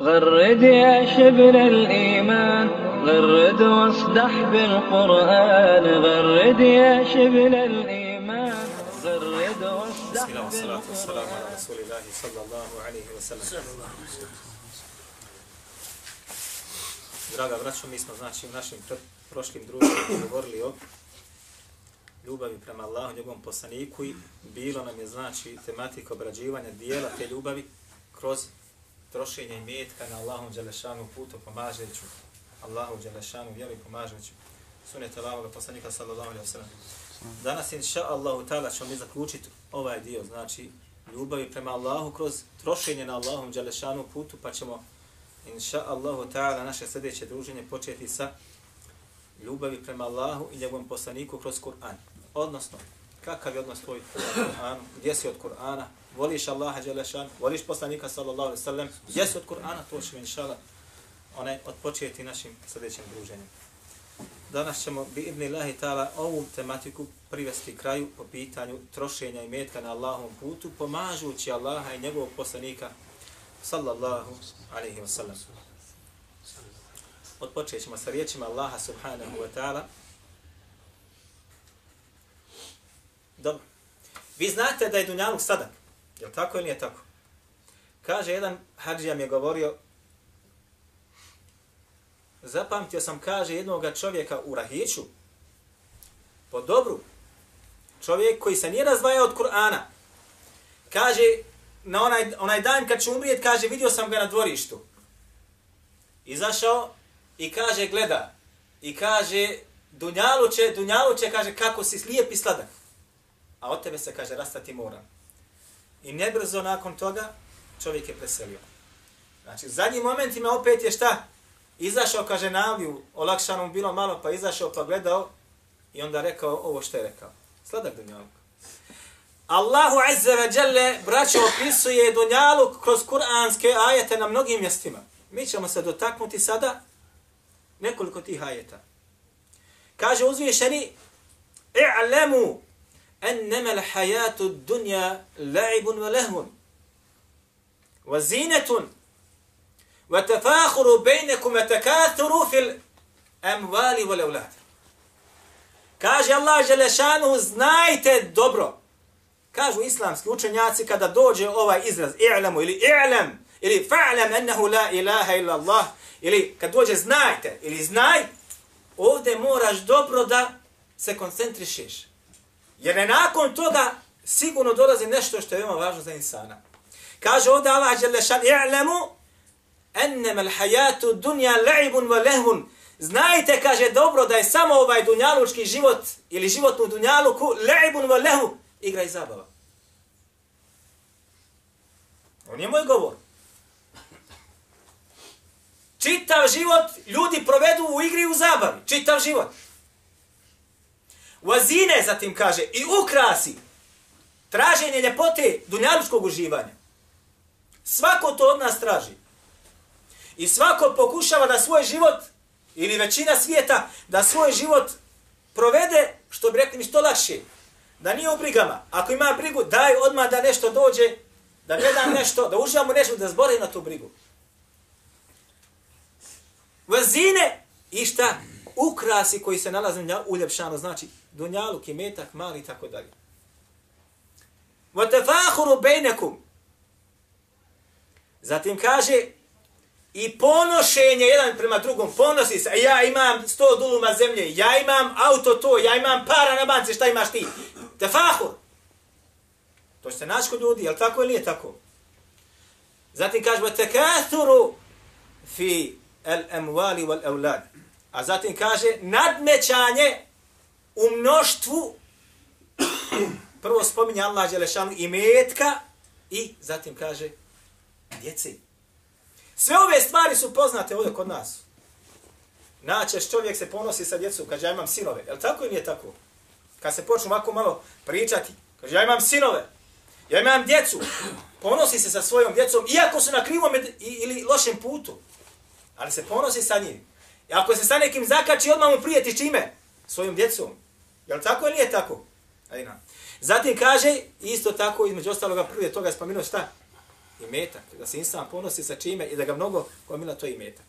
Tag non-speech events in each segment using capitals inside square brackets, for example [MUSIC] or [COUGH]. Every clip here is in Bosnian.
غرد يا شبل الإيمان غرد واصدح بالقرآن غرد يا شبل الإيمان غرد واصدح بسم الله والصلاة والسلام بالقرآن على رسول الله صلى الله عليه وسلم. Draga braćo, mi smo znači u našim pr prošlim društvima govorili o ljubavi prema Allahu, njegovom poslaniku i bilo nam je znači tematika obrađivanja dijela te ljubavi kroz trošenje i metka na Allahom Đelešanu putu pomažeću. Allahu Đelešanu vjeru i pomažeću. Sunet Allahoga poslanika sallallahu alaihi wa sallam. Danas inša Allahu ta'ala ćemo mi zaključiti ovaj dio, znači ljubavi prema Allahu kroz trošenje na Allahom Đelešanu putu, pa ćemo inša Allahu ta'ala naše sljedeće druženje početi sa ljubavi prema Allahu i njegovom poslaniku kroz Kur'an. Odnosno, kakav je odnos tvoj prema Kur'anu, gdje si od Kur'ana, voliš Allaha Đelešan, voliš poslanika sallallahu alaihi sallam, jesu od Kur'ana, to ćemo inšala onaj, odpočeti našim sljedećim druženjem. Danas ćemo bi ibn Allahi ta'ala ovu tematiku privesti kraju po pitanju trošenja i metka na Allahovom putu, pomažući Allaha i njegovog poslanika sallallahu alaihi wa. Odpočet ćemo sa riječima Allaha subhanahu wa ta'ala. Dobro. Vi znate da je Dunjaluk sadak. Je li tako ili nije tako? Kaže, jedan hađija mi je govorio, zapamtio sam, kaže, jednog čovjeka u Rahiću, po dobru, čovjek koji se nije razvajao od Kur'ana, kaže, na onaj, onaj dan kad će umrijet, kaže, vidio sam ga na dvorištu. Izašao i kaže, gleda, i kaže, Dunjaluče, Dunjaluče, kaže, kako si slijep i sladak. A od tebe se, kaže, rastati moram. I nebrzo nakon toga, čovjek je preselio. Znači, u zadnjim momentima opet je šta? Izašao, kaže, naviju, olakšano mu bilo malo, pa izašao, pa gledao i onda rekao ovo što je rekao. Sladak Dunjaluk. Allahu Azza wa Jalla, braćo, opisuje Dunjaluk kroz kuranske ajete na mnogim mjestima. Mi ćemo se dotaknuti sada nekoliko tih ajeta. Kaže uzvišeni, i'lemu أنما الحياة الدنيا لعب ولهو وزينة وتفاخر بينكم وتكاثر في الأموال والأولاد Kaže Allah Želešanu, znajte dobro. Kažu islamski učenjaci kada dođe ovaj izraz i'lamu ili i'lam ili fa'lam ennehu la ilaha illa Allah ili kad dođe znajte ili znaj, ovdje moraš dobro da se koncentrišeš. Jer ne nakon toga sigurno dolazi nešto što je veoma važno za insana. Kaže ovdje Allah Đelešan, i'lemu ennema l'hajatu dunja la'ibun wa lehun. Znajte, kaže, dobro da je samo ovaj dunjalučki život ili život u dunjaluku la'ibun wa lehu igra i zabava. On je moj govor. Čitav život ljudi provedu u igri i u zabavi. Čitav život. Vazine, zatim kaže, i ukrasi traženje ljepote dunjalučkog uživanja. Svako to od nas traži. I svako pokušava da svoj život, ili većina svijeta, da svoj život provede, što bi rekli mi, što lakše. Da nije u brigama. Ako ima brigu, daj odmah da nešto dođe, da gledam nešto, da uživamo nešto, da zbori na tu brigu. Vazine i šta? Ukrasi koji se nalaze na uljepšano, znači dunjaluk i metak, mali i tako dalje. وَتَفَاخُرُ بَيْنَكُمْ Zatim kaže i ponošenje jedan prema drugom, ponosi se, ja imam sto duluma zemlje, ja imam auto to, ja imam para na banci, šta imaš ti? Tefahur. To će se naći kod ljudi, je tako ili nije tako? Zatim kaže, وَتَكَاثُرُ fi el emwali wal evlad. A zatim kaže, nadmećanje u mnoštvu, prvo spominje Allah Đelešanu i metka, i zatim kaže djeci. Sve ove stvari su poznate ovdje kod nas. Načeš čovjek se ponosi sa djecom, kaže ja imam sinove. Je li tako ili nije tako? Kad se počnu ovako malo pričati, kaže ja imam sinove, ja imam djecu, ponosi se sa svojom djecom, iako su na krivom ili lošem putu, ali se ponosi sa njim. I ako se sa nekim zakači, odmah mu prijeti čime? Svojom djecom. Je li tako ili nije tako? Ajna. Zatim kaže, isto tako, između ostaloga prije toga spomenuo šta? I metak. Da se insan ponosi sa čime i da ga mnogo gomila, to je i metak.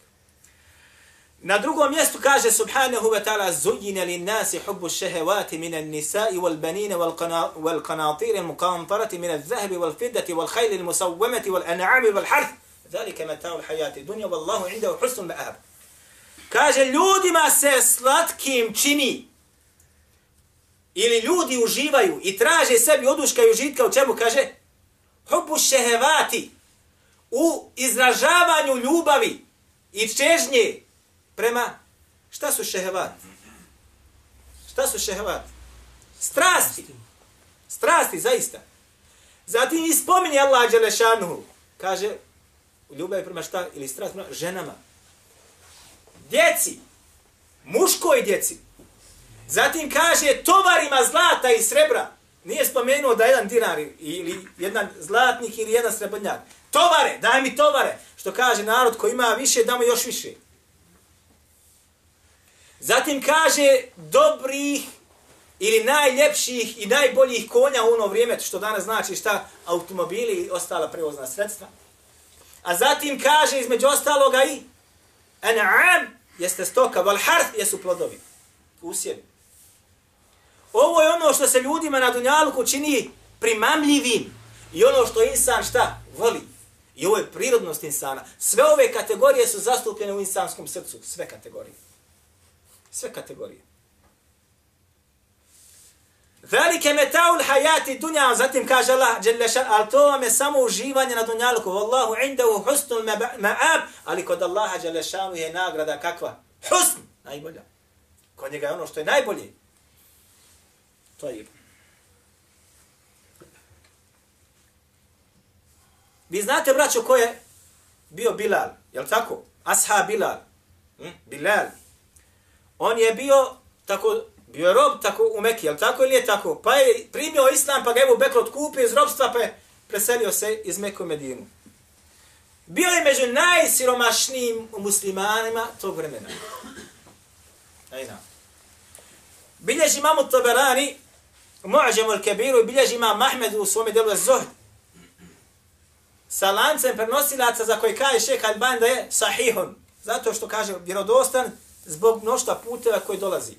Na drugom mjestu kaže subhanahu wa ta'ala zujina li nasi hubbu shahawati min an-nisa'i wal banina wal qanatir al muqantarati min adh-dhahabi wal fiddati wal khayli al musawwamati wal an'ami wal harth. Zalika mata'u al hayati dunya wallahu indahu husnul ma'ab. Kaže ljudima se slatkim čini ili ljudi uživaju i traže sebi oduška i užitka u čemu kaže hubbu šehevati u izražavanju ljubavi i čežnje prema, šta su šehevat? Šta su šehevat? Strasti. Strasti, zaista. Zatim ispominje Allah Đelešanuhu. Kaže, u ljubavi prema šta? Ili strast prema ženama. Djeci. Muškoj djeci. Zatim kaže, tovarima zlata i srebra. Nije spomenuo da jedan dinar ili jedan zlatnik ili jedan srebrnjak. Tovare, daj mi tovare. Što kaže narod ko ima više, damo još više. Zatim kaže dobrih ili najljepših i najboljih konja u ono vrijeme, što danas znači šta, automobili i ostala prevozna sredstva. A zatim kaže između ostaloga i an'am jeste stoka, val harth jesu plodovi. Usjevi. Ovo je ono što se ljudima na Dunjaluku čini primamljivim. I ono što insan šta? Voli. I ovo je prirodnost insana. Sve ove kategorije su zastupljene u insanskom srcu. Sve kategorije. Sve kategorije. Velike metaul hayati dunja, zatim kaže Allah, Đelešan, ali to vam je samo uživanje na dunjalku. Wallahu indahu husnul ma'ab, ali kod Allaha Đelešanu je nagrada kakva? Husn, najbolja. Kod njega je ono što je najbolje. To je Vi znate, braćo, ko je bio Bilal? Jel tako? Asha Bilal. Hm? Bilal. On je bio tako, bio je rob tako u Mekiji, jel tako ili je tako? Pa je primio islam, pa ga Ebu Bekr otkupio iz robstva, pa je preselio se iz Meku Medinu. Bio je među najsiromašnijim muslimanima tog vremena. Ajna. Bilježi imamu Taberani, Mu'ađemu al-Kebiru, bilježi imam Mahmedu u svome delu Zuhd. Sa lancem prenosilaca za koji kaže šeha Alban da je sahihun. Zato što kaže vjerodostan, zbog mnošta puteva koji dolazi.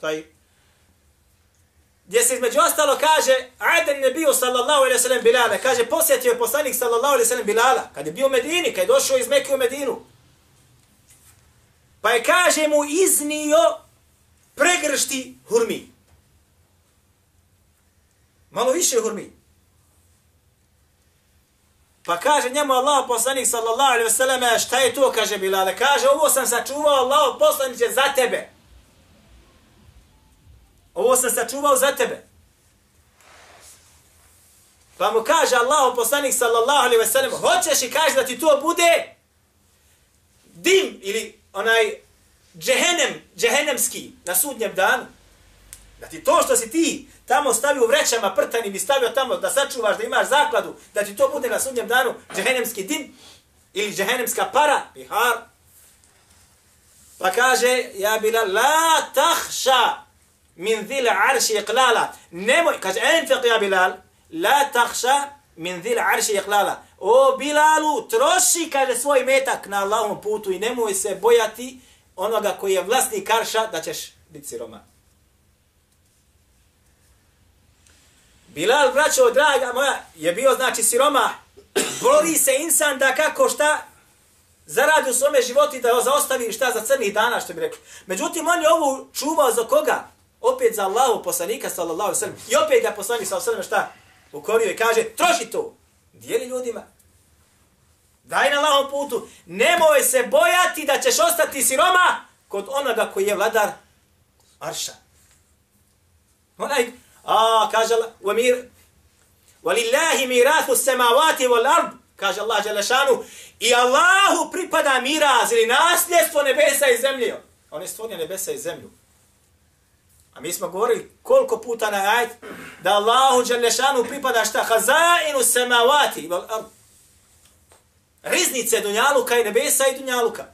Taj gdje se između ostalo kaže Aden ne bio sallallahu alaihi sallam Bilala. Kaže posjetio je poslanik sallallahu alaihi sallam Bilala. Kad je bio u Medini, kad je došao iz Mekke u Medinu. Pa je kaže mu iznio pregršti hurmi. Malo više hurmi. Pa kaže njemu Allah poslanik sallallahu alaihi wasallam, šta je to, kaže Bilale. Kaže, ovo sam sačuvao Allah poslaniće za tebe. Ovo sam sačuvao za tebe. Pa mu kaže Allah poslanik sallallahu alaihi wasallam, hoćeš i kaže da ti to bude dim ili onaj džehenem, džehenemski na sudnjem danu. Da ti to što si ti tamo stavio u vrećama prtanim i stavio tamo da sačuvaš, da imaš zakladu, da ti to bude na sudnjem danu džehennemski dim ili džehennemska para, bihar. Pa kaže, ja bila la tahša min zil arši iqlala. Nemoj, kaže, enfiq ja Bilal, la takša min zil arši iqlala. O Bilalu, troši, kaže, svoj metak na Allahom putu i nemoj se bojati onoga koji je vlasnik karša da ćeš biti siroman. Bilal, braćo, draga moja, je bio, znači, siroma. Bori se insan da kako šta zaradi u svome životu da zaostavi šta za crnih dana, što bi rekli. Međutim, on je ovo čuvao za koga? Opet za Allahu poslanika, sallallahu alejhi ve sellem. I opet ga poslanik, sallallahu alejhi ve sellem šta? Ukorio i kaže, troši to. Dijeli ljudima. Daj na Allahom putu. Nemoj se bojati da ćeš ostati siroma kod onoga koji je vladar Arša. Onaj A, kaže Allah, wa mir, walillahi mirathu samawati wal ard, kaže Allah Đelešanu, i Allahu pripada miraz ili nasljedstvo nebesa i zemlje. On je stvorio nebesa i zemlju. A mi smo govorili koliko puta na ajd da Allahu Đalešanu pripada šta? Hazainu semavati. wal ard. Riznice Dunjaluka i nebesa i Dunjaluka.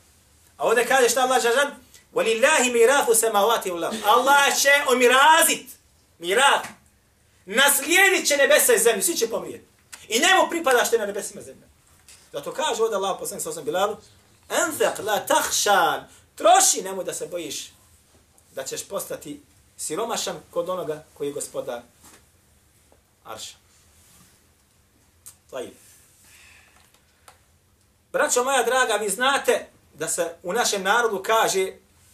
A ovdje kaže šta Allah Đalešan? Walillahi mirafu semavati wal ard. Allah će omirazit mirat. Naslijedit će nebesa i zemlju, svi će pomrijeti. I njemu pripada što je na nebesima zemlja. Zato kaže ovdje Allah poslanik sa osam Bilalu, Enfek la tahšan, troši, nemoj da se bojiš da ćeš postati siromašan kod onoga koji je gospodar Arša. Tajib. Braćo moja draga, vi znate da se u našem narodu kaže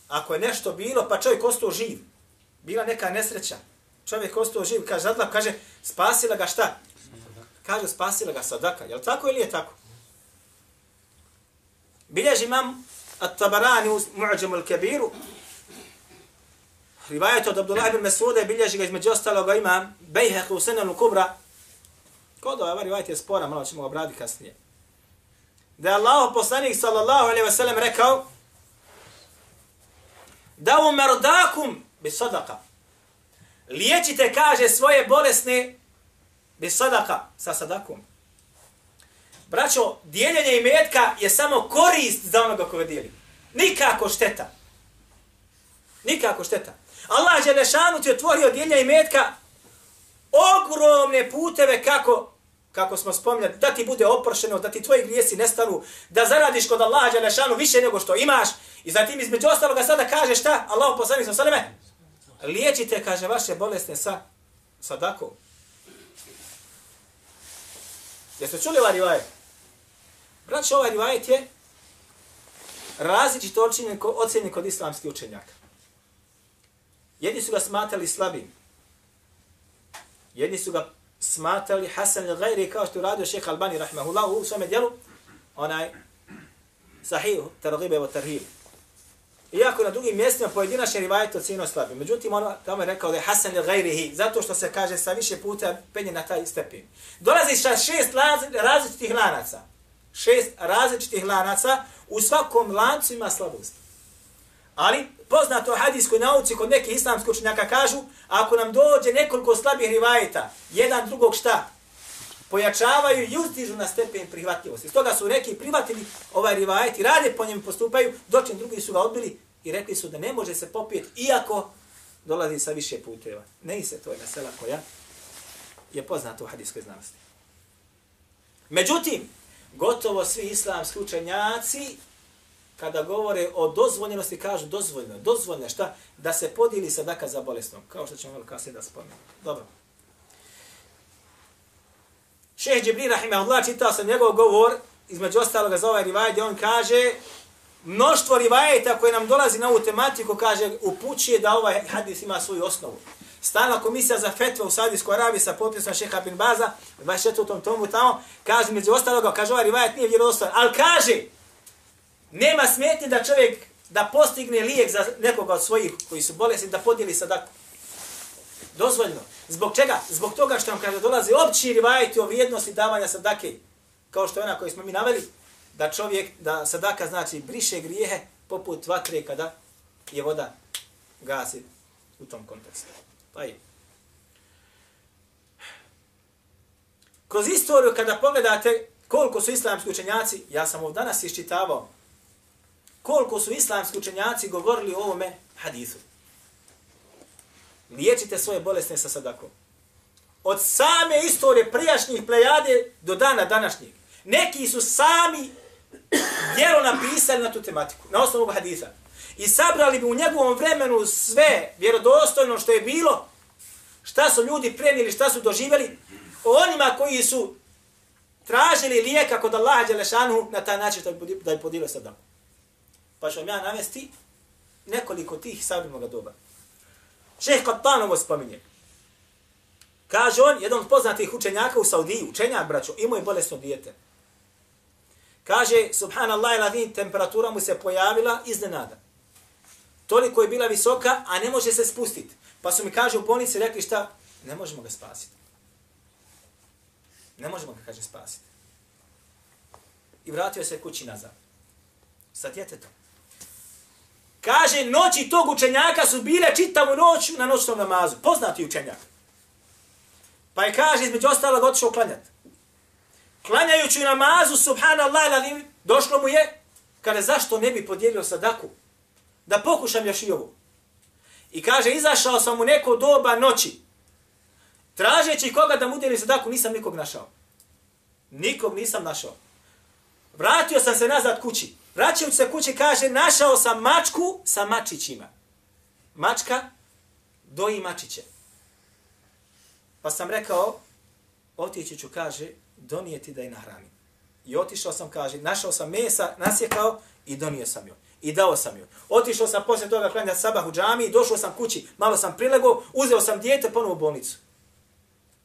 ako je nešto bilo, pa čovjek ostao živ. Bila neka nesreća. Čovjek ostao živ, kaže zadla, kaže spasila ga šta? Kaže spasila ga sadaka. Je li tako ili je tako? Bilježi imam At-Tabarani u Mu'đemu al-Kabiru Rivajet od Abdullah ibn Mesuda bilježi ga između ostaloga imam Bejheq u Senanu Kubra. Kod ovaj, ovaj rivajet je spora, malo ćemo ga obraditi kasnije da je Allah poslanik sallallahu alaihi wasallam rekao da u merdakum bi sadaka. Liječite, kaže, svoje bolesne bi sadaka, sa sadakom. Braćo, dijeljenje i metka je samo korist za onoga koga dijeli. Nikako šteta. Nikako šteta. Allah Đelešanu ti otvorio djelja i metka ogromne puteve kako kako smo spominjali, da ti bude oprošeno, da ti tvoji grijesi nestanu, da zaradiš kod Allaha Đelešanu više nego što imaš. I zatim između ostaloga sada kaže šta? Allah poslani sa sveme, liječite, kaže, vaše bolesne sa sadakom. Jeste čuli ovaj rivajet? Braći, ovaj rivajet je različito ocenjen kod islamskih učenjaka. Jedni su ga smatrali slabim. Jedni su ga smatrali Hasan al-Gajri kao što radio šeha Albani rahmehullahu u svome djelu, onaj sahih, targibe o tarhib. Iako na drugim mjestima pojedinačni rivajet ocjenio slabim. Međutim, ono tamo je rekao da je Hasan al-Gajrihi, zato što se kaže sa više puta penje na taj stepen. Dolazi sa šest različitih lanaca. Šest različitih lanaca, u svakom lancu ima slabost. Ali poznato hadijskoj nauci kod nekih islamskih učenjaka kažu, ako nam dođe nekoliko slabih rivajeta, jedan drugog šta? Pojačavaju i uzdižu na stepen prihvatljivosti. Stoga su neki prihvatili ovaj rivajet i rade po njemu postupaju, dočin drugi su ga odbili i rekli su da ne može se popijeti, iako dolazi sa više puteva. Ne i se to je mesela koja je poznata u hadijskoj znanosti. Međutim, gotovo svi islamski učenjaci kada govore o dozvoljenosti, kažu dozvoljeno. Dozvoljeno šta? Da se podijeli sadaka za bolesnom. Kao što ćemo kasnije da spomenuti. Dobro. Šeh Džibri Rahimahullah čitao sam njegov govor, između ostaloga za ovaj rivaj, gdje on kaže mnoštvo rivajeta koje nam dolazi na ovu tematiku, kaže, upućuje da ovaj hadis ima svoju osnovu. Stalna komisija za fetve u Saudijskoj Arabiji sa potpisom šeha bin Baza, 24. tomu tamo, kaže, među ostaloga, kaže, ovaj rivajet nije vjerodostan, ali kaže, Nema smetnje da čovjek da postigne lijek za nekoga od svojih koji su bolesni da podijeli sadaku. Dozvoljno. Zbog čega? Zbog toga što vam kaže dolazi opći rivajti o vrijednosti davanja sadake. Kao što je ona koju smo mi naveli. Da čovjek, da sadaka znači briše grijehe poput vatre kada je voda gasi u tom kontekstu. Pa je. Kroz istoriju kada pogledate koliko su islamski učenjaci, ja sam ovdje danas iščitavao koliko su islamski učenjaci govorili o ovome hadisu. Liječite svoje bolesne sa sadakom. Od same istorije prijašnjih plejade do dana današnjeg. Neki su sami djelo napisali na tu tematiku, na osnovu hadisa. I sabrali bi u njegovom vremenu sve vjerodostojno što je bilo, šta su ljudi prenijeli, šta su doživjeli, onima koji su tražili lijeka kod Allaha Đelešanu na taj način da je podilo sadaku. Pa ću vam ja navesti nekoliko tih savremnog doba. Šeh Kattan ovo spominje. Kaže on, jedan od poznatih učenjaka u Saudiji, učenjak, braćo, imao je bolesno dijete. Kaže, subhanallah, ladin, temperatura mu se pojavila iznenada. Toliko je bila visoka, a ne može se spustiti. Pa su mi kaže u bolnici rekli šta? Ne možemo ga spasiti. Ne možemo ga, kaže, spasiti. I vratio se kući nazad. Sa djetetom. Kaže, noći tog učenjaka su bile čitavu noć na noćnom namazu. Poznati učenjak. Pa je kaže, između ostalog, otišao klanjati. Klanjajući namazu, subhanallah, lalim, došlo mu je, kada zašto ne bi podijelio sadaku? Da pokušam još i ovu. I kaže, izašao sam u neko doba noći. Tražeći koga da mu udjeli sadaku, nisam nikog našao. Nikog nisam našao. Vratio sam se nazad kući. Vraćajući se kući kaže, našao sam mačku sa mačićima. Mačka doji mačiće. Pa sam rekao, otići ću, kaže, donijeti da je nahranim. I otišao sam, kaže, našao sam mesa, nasjekao i donio sam joj. I dao sam joj. Otišao sam poslije toga klanjati sabah u džami i došao sam kući. Malo sam prilegao, uzeo sam dijete ponovo u bolnicu.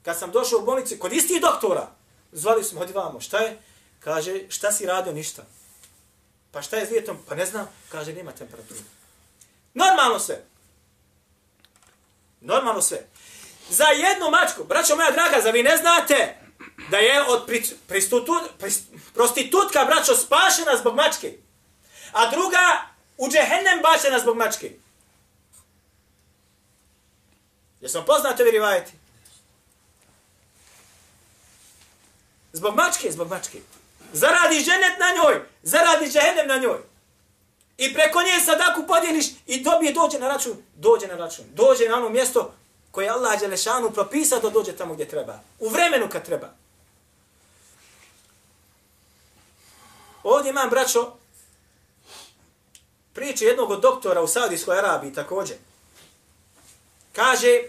Kad sam došao u bolnicu, kod istih doktora, zvali su me, hodi vamo, šta je? Kaže, šta si radio? Ništa. Pa šta je s djetom? Pa ne znam. Kaže, nema temperaturu. Normalno sve. Normalno sve. Za jednu mačku, braćo moja draga, za vi ne znate da je od pristutu, prostitutka, braćo, spašena zbog mačke. A druga u džehennem bačena zbog mačke. Jesmo poznate vi rivajeti? Zbog mačke, zbog mačke. Zaradi ženet na njoj, zaradi džehennem na njoj. I preko nje sadaku podijeliš i dobije, dođe na račun, dođe na račun, dođe na ono mjesto koje Allah Đelešanu propisa da dođe tamo gdje treba. U vremenu kad treba. Ovdje imam, braćo, priče jednog od doktora u Saudijskoj Arabiji također. Kaže,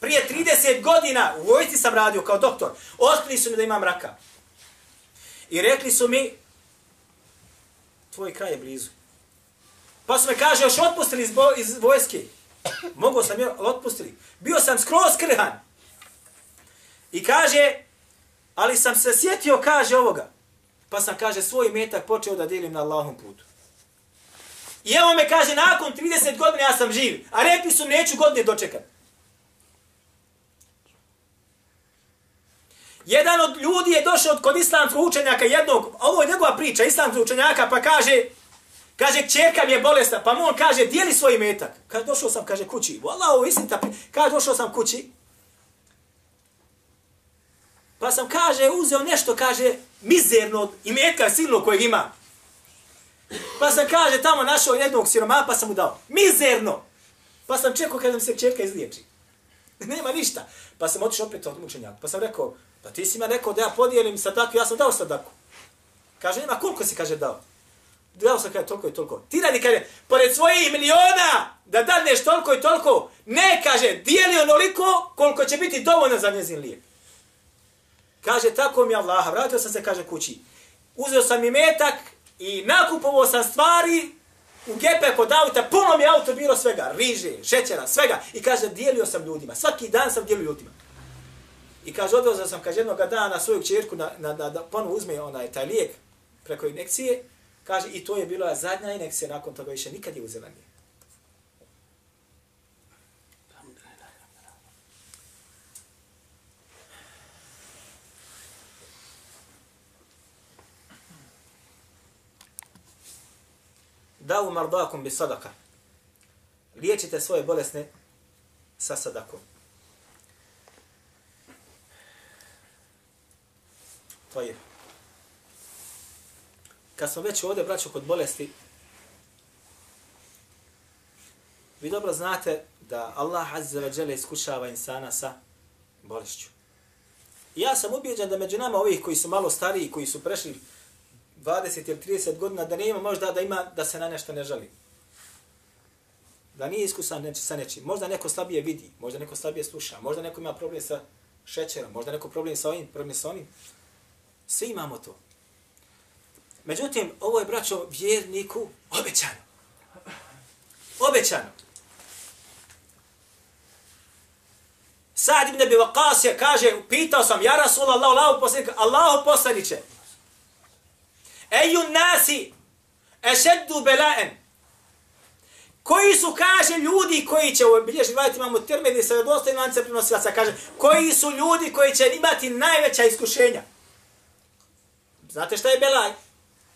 prije 30 godina u vojci sam radio kao doktor. Otkrili su mi da imam raka. I rekli su mi, tvoj kraj je blizu. Pa su me kaže, još otpustili iz, iz vojske. Mogu sam je otpustili. Bio sam skroz krhan. I kaže, ali sam se sjetio, kaže ovoga. Pa sam, kaže, svoj metak počeo da delim na Allahom putu. I evo me kaže, nakon 30 godina ja sam živ. A rekli su, neću godine dočekat. Jedan od ljudi je došao kod islamskog učenjaka jednog, ovo je njegova priča, islamskog učenjaka, pa kaže, kaže, čerka mi je bolesna, pa mu on kaže, dijeli svoj metak. Kaže, došao sam, kaže, kući. Vala, ovo istinita, kaže, došao sam kući. Pa sam, kaže, uzeo nešto, kaže, mizerno i metka silno kojeg ima. Pa sam, kaže, tamo našao jednog siroma, pa sam mu dao. Mizerno! Pa sam čekao kada mi se čerka izliječi. [LAUGHS] Nema ništa. Pa sam otišao opet od mučenjaka. Pa sam rekao, Pa ti si ima rekao da ja podijelim sadaku, ja sam dao sadaku. Kaže, ima koliko si, kaže, dao? Dao sam, kaže, toliko i toliko. Ti radi, kaže, pored svojih miliona, da dadneš toliko i toliko, ne, kaže, dijeli onoliko koliko će biti dovoljno za njezin lijek. Kaže, tako mi Allah, vratio sam se, kaže, kući. Uzeo sam i metak i nakupovao sam stvari u gepe kod auta, puno mi auto bilo svega, riže, šećera, svega. I kaže, dijelio sam ljudima, svaki dan sam dijelio ljudima. I kaže, odvezao sam, kaže, jednog dana svoju čerku na, na, na, da ponovo uzme onaj, taj lijek preko inekcije. Kaže, i to je bila zadnja inekcija, nakon toga više nikad je uzela nije. Da u mardakum bi sadaka. Liječite svoje bolesne sa sadakom. To je. Kad smo već ovdje, braćo, kod bolesti, vi dobro znate da Allah Azza wa Jalla iskušava insana sa bolešću. I ja sam ubijeđen da među nama ovih koji su malo stariji, koji su prešli 20 ili 30 godina, da nema možda da ima da se na nešto ne žali. Da nije iskusan neči, sa nečim. Možda neko slabije vidi, možda neko slabije sluša, možda neko ima problem sa šećerom, možda neko problem sa ovim, problem sa onim. Svi imamo to. Međutim, ovo je, braćo, vjerniku obećano. Obećano. Sad ibn Abi Waqas je kaže, pitao sam, ja Rasul Allah, Allahu poslanik, Allahu poslaniće, Eju nasi, ešeddu belaen, koji su, kaže, ljudi koji će, u bilježi gledajte, imamo termini sa dostojim lance prinosilaca, kaže, koji su ljudi koji će imati najveća iskušenja. Znate šta je belaj?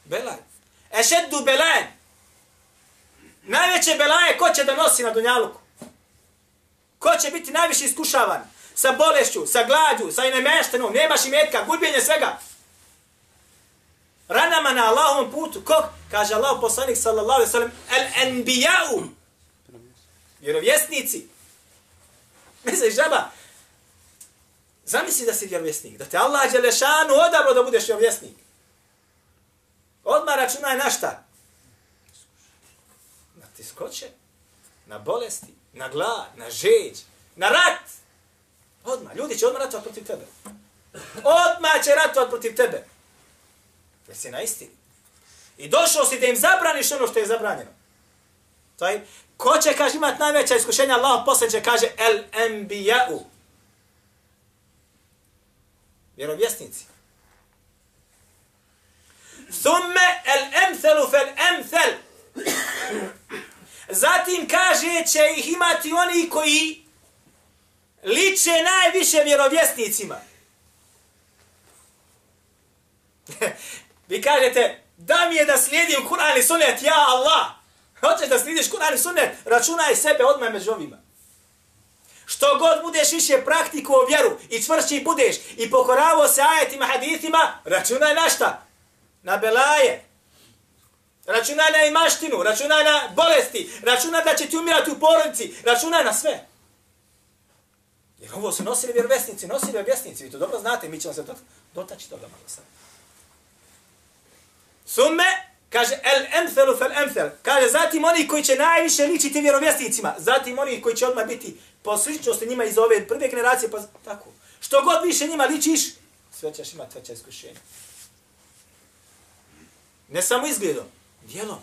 Belaj. Ešeddu belaj. Najveće belaje ko će da nosi na Dunjaluku? Ko će biti najviše iskušavan? Sa bolešću, sa glađu, sa inemeštenom, nemaš imetka, gubljenje svega. Ranama na Allahovom putu. Ko? Kaže Allah poslanik sallallahu alaihi sallam, el enbijau. Vjerovjesnici. Misliš, žaba, Zamisli da si vjerovjesnik, da te Allah Đelešanu odabro da budeš vjerovjesnik. Odmah računaj na šta? Na tiskoće, na bolesti, na glad, na žeđ, na rat. Odmah, ljudi će odmah ratovati protiv tebe. Odmah će ratovati protiv tebe. Jer si na istini. I došao si da im zabraniš ono što je zabranjeno. Taj, ko će, kaže, imati najveća iskušenja, Allah posle će, kaže, el enbija'u. Vjerovjesnici. Thumme el emthelu fel emthel. Zatim kaže će ih imati oni koji liče najviše vjerovjesnicima. [LAUGHS] Vi kažete, da mi je da slijedim Kur'an i sunnet, ja Allah. Hoćeš da slijediš Kur'an i sunnet, računaj sebe odmah među ovima. Što god budeš više praktikuo vjeru i čvršći budeš i pokoravo se ajetima, hadithima, računaj na šta? Na belaje. računa na imaštinu, računa na bolesti, računa da će ti umirati u porodici, računa na sve. Jer ovo su nosili vjerovjesnici, nosili vjerovjesnici, vi to dobro znate, mi ćemo se dotaći toga malo sad. Summe, kaže, el emthelu fel emthel. Kaže, zatim oni koji će najviše ličiti vjerovjesnicima. Zatim oni koji će odmah biti po sličnosti njima iz ove prve generacije, pa tako. Što god više njima ličiš, sve ćeš imati veće iskušenje. Ne samo izgledom, dijelom.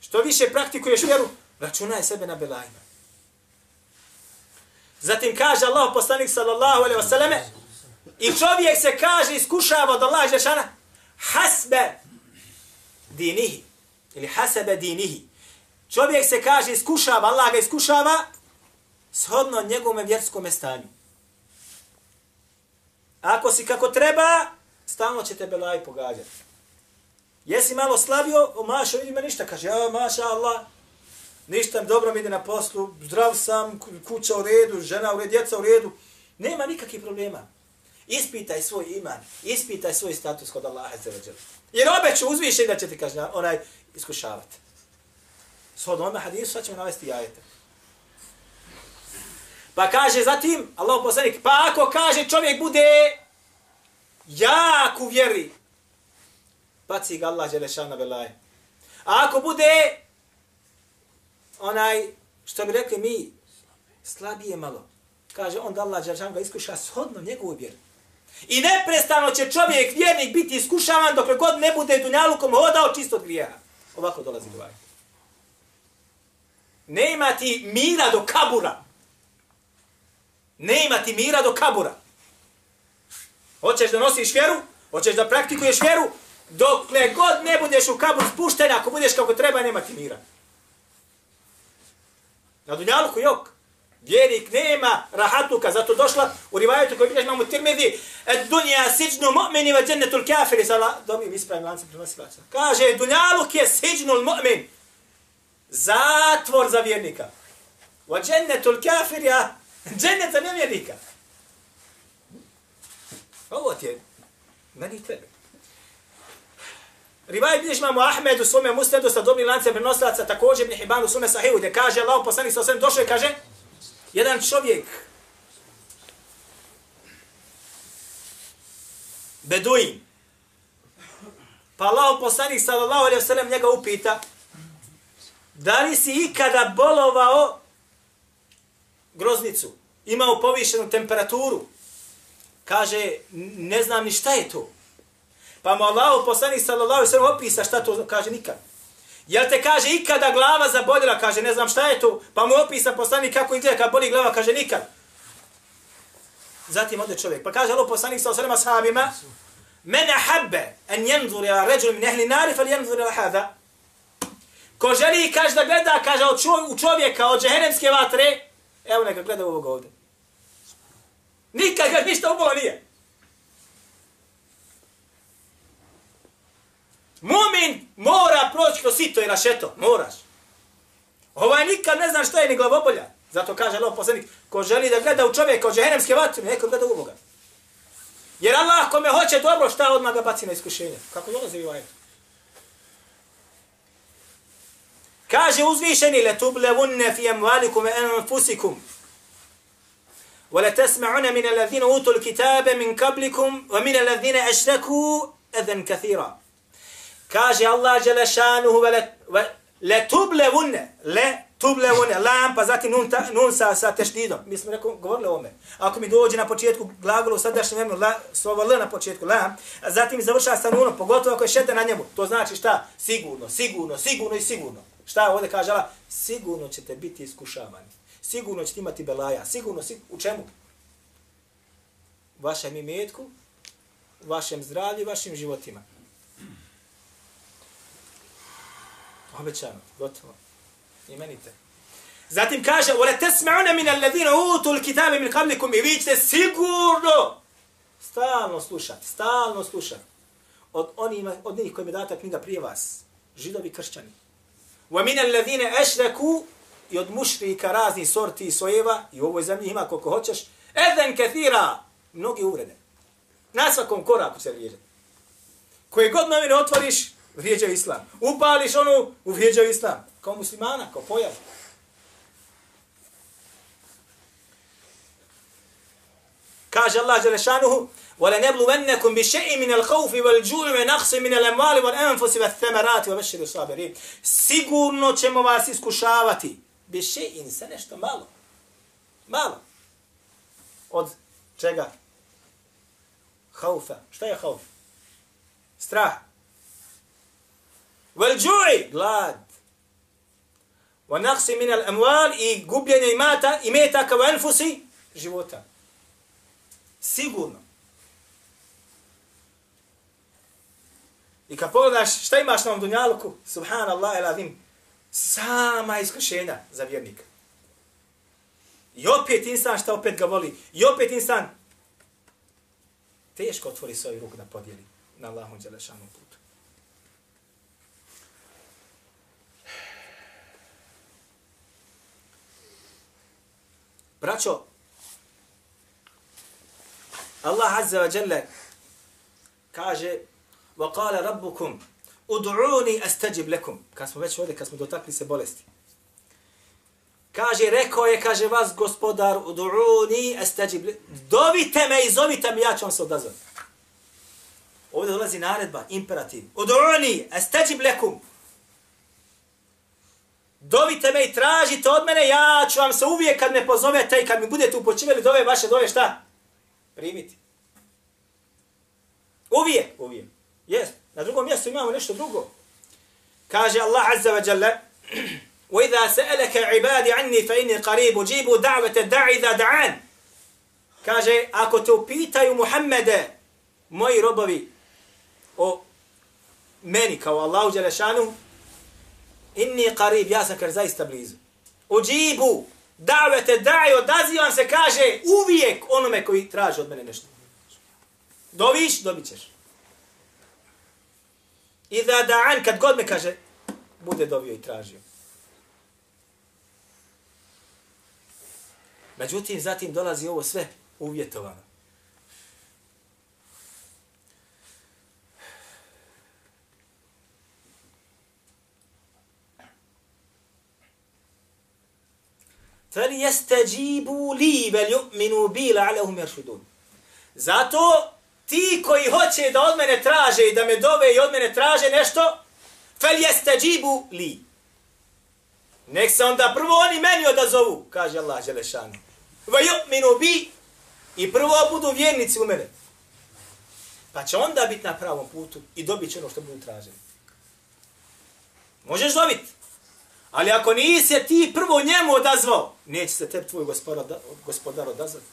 Što više praktikuješ vjeru, računaj sebe na belajima. Zatim kaže Allah poslanik sallallahu alaihi wasallame i čovjek se kaže iskušava od Allah Žešana, hasbe dinihi, ili hasebe dinihi. Čovjek se kaže iskušava, Allah ga iskušava, shodno njegovom vjerskom stanju. Ako si kako treba, stalno će te belaj pogađati. Jesi malo slavio, o maša, vidi me ništa, kaže, ja, maša Allah, ništa, dobro mi ide na poslu, zdrav sam, kuća u redu, žena u redu, djeca u redu, nema nikakvih problema. Ispitaj svoj iman, ispitaj svoj status kod Allaha za veđer. Jer obeću uzviše da će ti kaže, onaj iskušavati. Svod ovome hadisu, sad ćemo navesti jajete. Pa kaže zatim, Allah poslanik, pa ako kaže čovjek bude jak u vjeri, baci ga Allah želešan na belaje. A ako bude onaj, što bi rekli mi, slabije malo, kaže on da Allah želešan ga iskuša shodno njegovu vjeru. I neprestano će čovjek, vjernik, biti iskušavan dok god ne bude dunjalukom hodao čisto od grijeha. Ovako dolazi do Ne ima ti mira do kabura. Ne ima ti mira do kabura. Hoćeš da nosiš vjeru? Hoćeš da praktikuješ vjeru? Dokle god ne budeš u kabur spušten, ako budeš kako treba, nema ti mira. Na dunjalku jok. Vjernik nema rahatuka, zato došla u rivajetu koji bilješ mamu tirmidi, et dunja siđnu mu'mini va džennetul kafiri, sala, dobim ispravim lancem prenosilaca. Kaže, dunjaluk je siđnul mu'min, zatvor za vjernika. Va džennetul kafiri, a džennet za nevjernika. Ovo ti je, meni tebe. Rivaj bilješ imamo Ahmed u svome musnedu sa dobrim lancem prenosilaca, također Ibn Hibban u svome sahivu, gdje kaže, Allah poslanik sa osvijem došao i kaže, jedan čovjek Beduin pa Allah poslanik sallallahu alaihi wasallam njega upita da li si ikada bolovao groznicu? Imao povišenu temperaturu? Kaže ne znam ni šta je to pa mu Allah poslanik sallallahu sallam opisa šta to kaže nikad Jel te kaže ikada glava zaboljela, kaže ne znam šta je to, pa mu opisa poslanik kako izgleda kad boli glava, kaže nikad. Zatim ode čovjek, pa kaže Allah poslanik sallallahu sallam ashabima mene habbe en jenzur ila ređul min ehli nari, fal jenzur ila hada. Ko želi, kaže da gleda, kaže u čovjeka od džehennemske vatre, evo neka gleda ovog ovdje. Nikad ga ništa ubola nije. Mumin mora proći kroz sito i rašeto. Moraš. Ovaj nikad ne zna šta je ni glavobolja. Zato kaže Allah poslanik, ko želi da gleda u čovjeka od džehennemske vatre, neko gleda u Boga. Jer Allah kome hoće dobro, šta odmah ga baci na iskušenje. Kako dolazi u ovaj? Kaže uzvišeni, le tublevunne fi emvalikum en fusikum. وَلَا تَسْمَعُنَ مِنَ الَّذِينَ أُوتُوا الْكِتَابَ مِنْ قَبْلِكُمْ وَمِنَ الَّذِينَ أَشْرَكُوا أَذًا كَثِيرًا Kaže Allah Đelešanuhu le tublevunne, le tublevunne, lam, pa zatim nun, ta, nun sa, sa teštidom. Mi smo rekao, govorili o ome. Ako mi dođe na početku glagolu u sadašnjem vremenu, la, slovo l na početku, lam, a zatim završava sa nunom, pogotovo ako je šete na njemu. To znači šta? Sigurno, sigurno, sigurno i sigurno. Šta ovdje kaže Allah? Sigurno ćete biti iskušavani. Sigurno ćete imati belaja. Sigurno, sig u čemu? Vašem imetku, vašem zdravlju, vašim životima. Obećano, gotovo. Imenite. Zatim kaže, وَلَا تَسْمَعُنَ مِنَ الَّذِينَ أُوتُوا الْكِتَابِ مِنْ قَبْلِكُمْ I vi ćete sigurno stalno slušati, stalno slušati od onih, od njih koji mi data knjiga prije vas, židovi kršćani. وَمِنَ الَّذِينَ أَشْرَكُوا i od mušrika raznih sorti i sojeva, i u ovoj zemlji ima koliko hoćeš, eden kathira, mnogi uvrede. Na svakom koraku se vrijeđa. Koje god novine otvoriš, vrijeđaju islam. Upališ onu, uvrijeđaju islam. Kao muslimana, kao pojav. Kaže Allah Đelešanuhu, وَلَنَبْلُوَنَّكُمْ بِشَيْءٍ مِنَ الْخَوْفِ وَالْجُوعِ وَنَقْصٍ مِنَ الْأَمْوَالِ وَالْأَنْفُسِ وَالثَّمَرَاتِ وَبَشِّرِ الصَّابِرِينَ Sigurno ćemo vas iskušavati. Biše'in, sa nešto malo. Malo. Od čega? Haufa. Šta je hauf? Strah. Wal glad. Wa naqsi min al amwal i gubljenje imata i kao enfusi života. Sigurno. I kad pogledaš šta imaš na ovom dunjaluku, subhanallah il sama iskušenja za vjernika. I opet insan šta opet ga voli. I opet insan teško otvori svoj ruk da podijeli na Allahom dželešanom putu. Braćo, Allah Azza wa Jalla kaže وَقَالَ رَبُّكُمْ Ud'uni astajib lakum. Kad smo već ovdje, kad smo dotakli se bolesti. Kaže, rekao je, kaže vas gospodar, ud'uni astajib lakum. Dovite me i zovite me, ja ću vam se odazvati. Ovdje dolazi naredba, imperativ. Ud'uni astajib lakum. Dovite me i tražite od mene, ja ću vam se uvijek kad me pozovete i kad mi budete upočivali dove vaše dove, šta? Primiti. Uvijek, uvijek. Jest. Na drugom mjestu imamo nešto drugo. Kaže Allah Azza wa Jalla, وَإِذَا سَأَلَكَ عِبَادِ عَنِّي فَإِنِّي قَرِيبُ جِيبُ دَعْوَةَ دَعِ إِذَا دَعَانِ Kaže, ako te upitaju Muhammede, moji robovi, o meni kao Allahu Đelešanu, inni qarib, ja sam kaže, zaista blizu. Uđibu, davete, daj, odazivam se, kaže, uvijek onome koji traži od mene nešto. Doviš, dobit ćeš. I da da'an, kad god me kaže, bude dobio i tražio. Međutim, zatim dolazi ovo sve uvjetovano. فَلْيَسْتَجِيبُوا yastajibu li بِي yu'minu bi. Zato ti koji hoće da od mene traže i da me dove i od mene traže nešto, فَلْيَسْتَجِيبُوا jeste li. Nek se onda prvo oni meni odazovu, kaže Allah Želešanu. وَيُؤْمِنُوا بِي bi i prvo budu vjernici u mene. Pa će onda biti na pravom putu i dobit će ono što budu traženi. Možeš dobiti. Ali ako nisi ti prvo njemu odazvao, neće se tebi tvoj gospodar odazvati.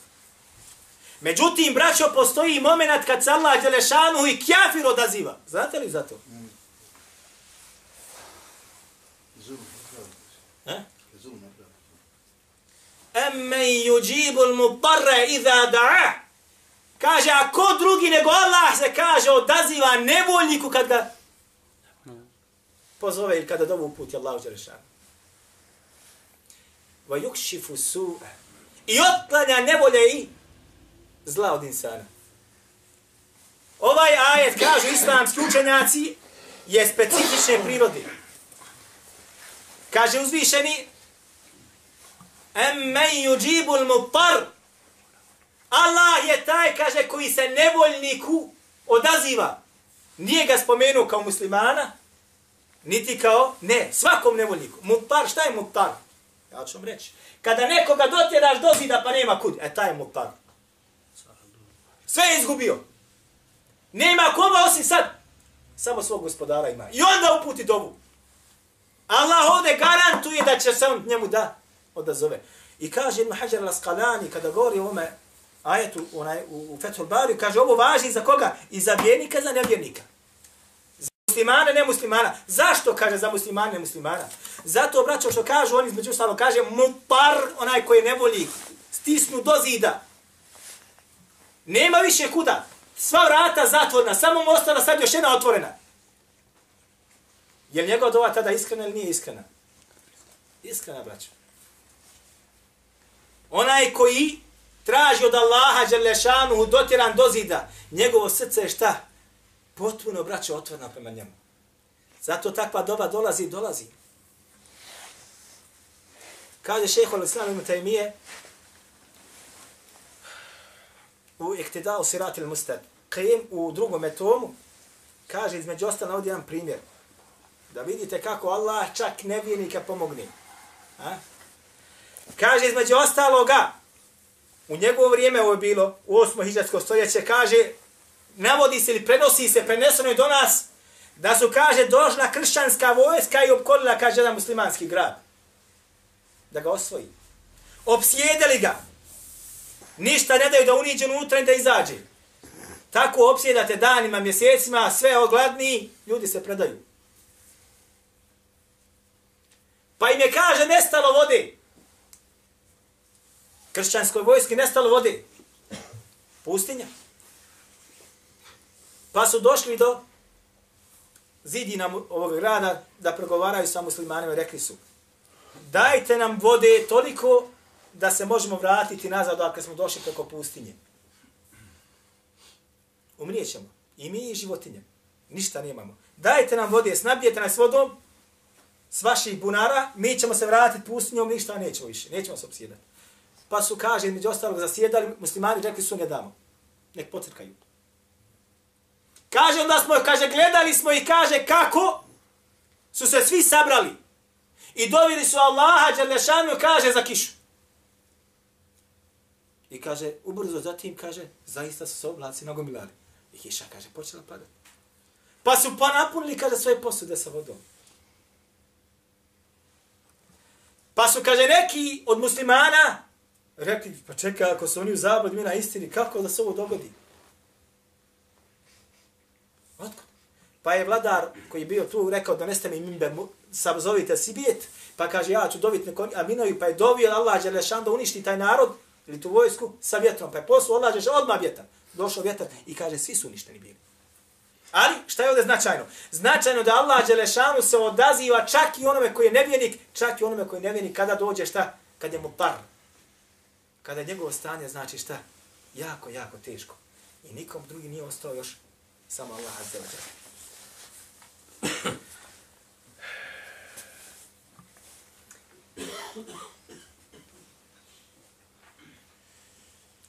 Međutim, braćo, postoji moment kad se Allah Đelešanu i kjafir odaziva. Znate li za to? Emme yuđibu l-mubarre iza da'a. Kaže, a ko drugi nego Allah se kaže, odaziva nevoljniku kad ga pozove ili kada dovu uputi Allah Đelešanu. Va yukšifu su i otklanja nevolje i zla od insana. Ovaj ajet, kažu islamski učenjaci, je specifične prirode. Kaže uzvišeni, Emmen yujibul mutar. Allah je taj, kaže, koji se nevoljniku odaziva. Nije ga spomenuo kao muslimana, niti kao, ne, svakom nevoljniku. Mutar, šta je mutar? Ja ću vam reći. Kada nekoga dotjeraš do zida pa nema kud, e taj je mutar. Sve je izgubio. Nema koma osim sad. Samo svog gospodara ima. I onda uputi dovu. Allah ovdje garantuje da će se on njemu da odazove. I kaže Ibn Hajar al-Asqalani kada govori o ome ajetu onaj, u, u Fethul Bari, kaže ovo važi za koga? I za vjernika, za nevjernika. Muslimana, ne muslimana. Zašto kaže za muslimana, ne muslimana? Zato, braćo, što kažu oni između stalo, kaže mupar, onaj koji ne voli, stisnu do zida. Nema više kuda. Sva vrata zatvorna, samo mu ostala sad još jedna otvorena. Je li njegova dova tada iskrena ili nije iskrena? Iskrena, braćo. Onaj koji traži od Allaha Đelešanu dotjeran do zida, njegovo srce je šta? Potpuno, braćo, otvorena prema njemu. Zato takva doba dolazi i dolazi. Kaže šeho al-Islam ima tajmije u iktidao siratil mustad. Qim u drugom etomu kaže između ostalo ovdje jedan primjer. Da vidite kako Allah čak nevijenika pomogne. A? Kaže između ostaloga, u njegovo vrijeme ovo je bilo, u 8. hiđarsko stoljeće, kaže, navodi se ili prenosi se, preneseno je do nas, da su, kaže, došla kršćanska vojska i opkolila, kaže, jedan muslimanski grad. Da ga osvoji. Opsjedeli ga. Ništa ne daju da uniđe unutra i da izađe. Tako opsjedate danima, mjesecima, sve ogladni, ljudi se predaju. Pa im je, kaže, nestalo vode kršćanskoj vojski nestalo vode. Pustinja. Pa su došli do zidina ovog grada da pregovaraju sa muslimanima i rekli su dajte nam vode toliko da se možemo vratiti nazad ako smo došli preko pustinje. Umrijećemo. I mi i životinje. Ništa nemamo. Dajte nam vode, snabijete nas vodom s vaših bunara, mi ćemo se vratiti pustinjom, ništa nećemo više. Nećemo se obsjedati. Pa su, kaže, među ostalog zasjedali, muslimani rekli su ne damo. Nek pocrkaju. Kaže, onda smo, kaže, gledali smo i kaže kako su se svi sabrali. I dovili su Allaha, Đalešanu, kaže, za kišu. I kaže, ubrzo zatim, kaže, zaista su se oblaci nagomilali. I kiša, kaže, počela padati. Pa su pa napunili, kaže, svoje posude sa vodom. Pa su, kaže, neki od muslimana, rekli, pa čekaj, ako su oni u zabludi, mi na istini, kako da se ovo dogodi? Otkud? Pa je vladar koji je bio tu rekao, doneste mi mimber, sam zovite Sibijet, pa kaže, ja ću dobiti neko Aminovi, pa je dovio Allah Đelešan da uništi taj narod, ili tu vojsku, sa vjetrom, pa je poslu Allah Đelešan odmah vjetar. Došao vjetar i kaže, svi su uništeni bili. Ali, šta je ovdje značajno? Značajno da Allah Đelešanu se odaziva čak i onome koji je nevjenik, čak i onome koji je nevjenik kada dođe šta? Kad je mu par, kada je njegovo stanje znači šta? Jako, jako teško. I nikom drugi nije ostao još samo Allah azza wa [COUGHS]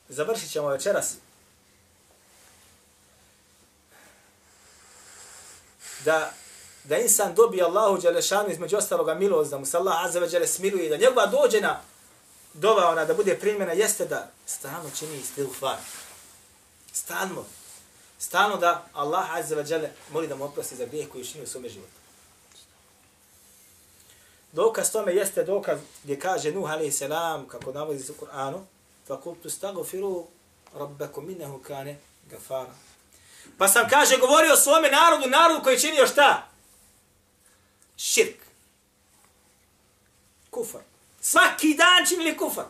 Završit ćemo večeras. Da, da insan dobije Allahu Đelešanu između ostaloga milost, da mu se Allah azza wa smiluje, da njegova dođe na dova ona da bude primjena jeste da stalno čini istighfar. Stalno. Stalno da Allah azza wa jalla moli da mu oprosti za grijeh koji čini u svome životu. Dokaz tome jeste dokaz gdje kaže Nuh alaihi salam, kako navodi u Kur'anu, فَقُلْتُ اسْتَغْفِرُوا رَبَّكُمْ مِنَهُ كَانَ gafara. Pa sam, kaže, govorio o svome narodu, narodu koji činio šta? Širk. Kufar. Svaki dan činili kufar.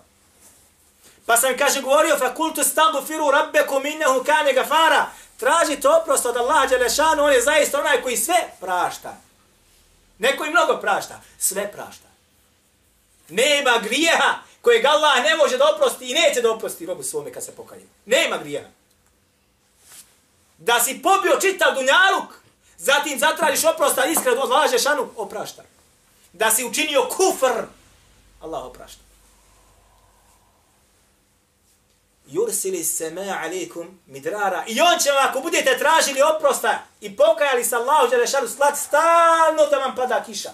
Pa sam kaže govorio, fa kultu stagu firu rabbeku minnehu kane gafara. Tražite oprost od Allaha Đelešanu, on je zaista onaj koji sve prašta. Neko i mnogo prašta, sve prašta. Nema grijeha kojeg Allah ne može da oprosti i neće da oprosti robu svome kad se pokaje. Nema grijeha. Da si pobio čitav dunjaluk, zatim zatražiš oprosta iskred od Allaha Đelešanu, oprašta. Da si učinio kufr, Allah oprašta. yursili sema alaikum midrara. I on će vam, ako budete tražili oprosta i pokajali sa Allahu Đelešanu slat, stalno da vam pada kiša.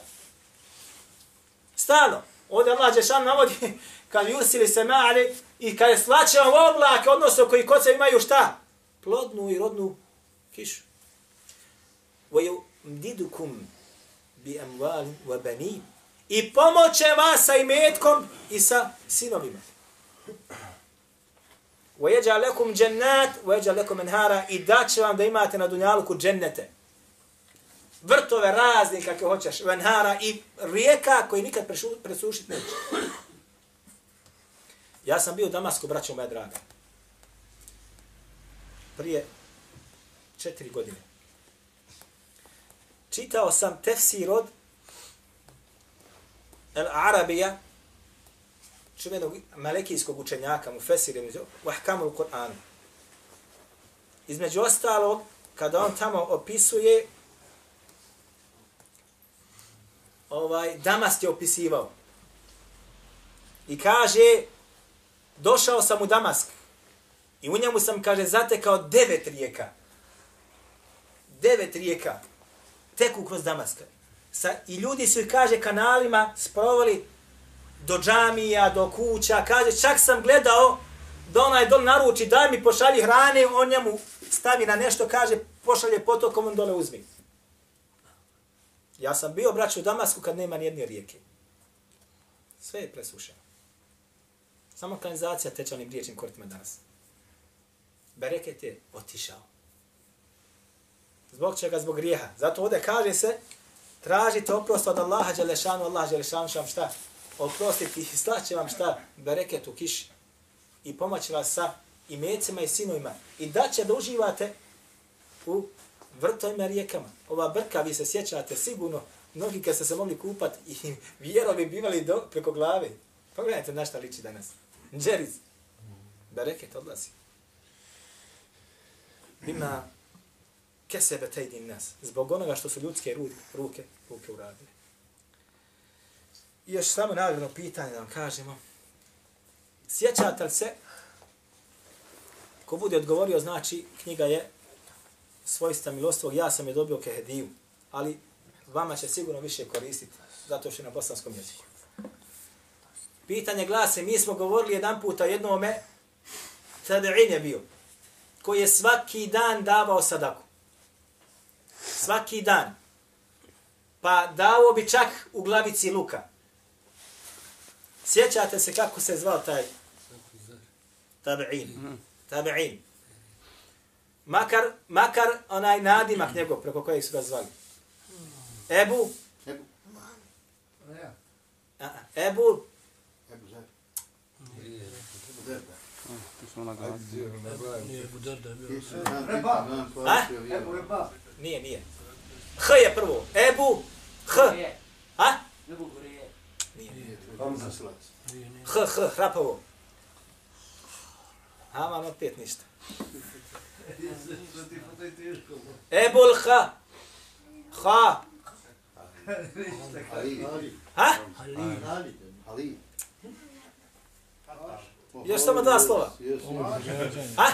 Stalno. Ovdje Allah Đelešanu navodi, [LAUGHS] kad yursili sema ali i kad je slaće vam oblake, odnosno koji kod se imaju šta? Plodnu i rodnu kišu. وَيُمْدِدُكُمْ بِأَمْوَالٍ وَبَنِينَ I pomoće vas sa imetkom i sa sinovima. وَيَجَعَ لَكُمْ جَنَّاتِ وَيَجَعَ لَكُمْ اَنْهَارَ I da će vam da imate na dunjaluku džennete. Vrtove razni kakve hoćeš. Venhara i rijeka koji nikad presušiti neće. Ja sam bio u Damasku, braćo moja draga. Prije četiri godine. Čitao sam tefsir od El Arabija, čuvenog malekijskog učenjaka, mu fesir, u ahkamu Kur'anu. Između ostalo, kada on tamo opisuje, ovaj, Damast je opisivao. I kaže, došao sam u Damask i u njemu sam, kaže, zatekao devet rijeka. Devet rijeka teku kroz Damaska. Sa, I ljudi su ih, kaže, kanalima sprovali do džamija, do kuća. Kaže, čak sam gledao da onaj dol naruči, daj mi pošalji hrane, on njemu stavi na nešto, kaže, pošalje potokom, on dole uzmi. Ja sam bio, braću, u Damasku kad nema nijedne rijeke. Sve je presušeno. Samo kanalizacija teče onim riječnim kortima danas. Bereket je otišao. Zbog čega? Zbog grijeha. Zato ovdje kaže se, tražite oprost od Allaha Đelešanu, Allah Đelešanu što šta? Oprostiti i [LAUGHS] slaće vam šta? Bereket u kiši. I pomoći vas sa imecima i sinovima. I da će da uživate u vrtovima rijekama. Ova brka, vi se sjećate sigurno, mnogi kad ste se mogli kupati i [LAUGHS] vjerovi bivali do, preko glave. Pogledajte na šta liči danas. Džeriz. Bereket odlazi. Bima kesebe tejdin nas. Zbog onoga što su ljudske ruke, ruke, ruke uradili. I još samo naravno pitanje da vam kažemo. Sjećate li se, ko bude odgovorio, znači knjiga je svojstva milostvog, ja sam je dobio kehediju, ali vama će sigurno više koristiti, zato što je na bosanskom jeziku. Pitanje glase, mi smo govorili jedan puta jednome, tabi'in je bio, koji je svaki dan davao sadaku. Svaki dan. Pa dao bi čak u glavici luka. Sjećate se kako se zvao taj tabi'in. Tabi'in. Makar, makar onaj nadimak njegov preko kojeg su ga zvali. Ebu. Ebu. Ebu. Nije, nije. H je prvo. Ebu. H. Ha? Nije. H, H, hrapovo. Ha, mam opet ništa. Ebul H. H. Ha? Ali. Još samo dva slova. Ha?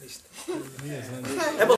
Ništa. Ebul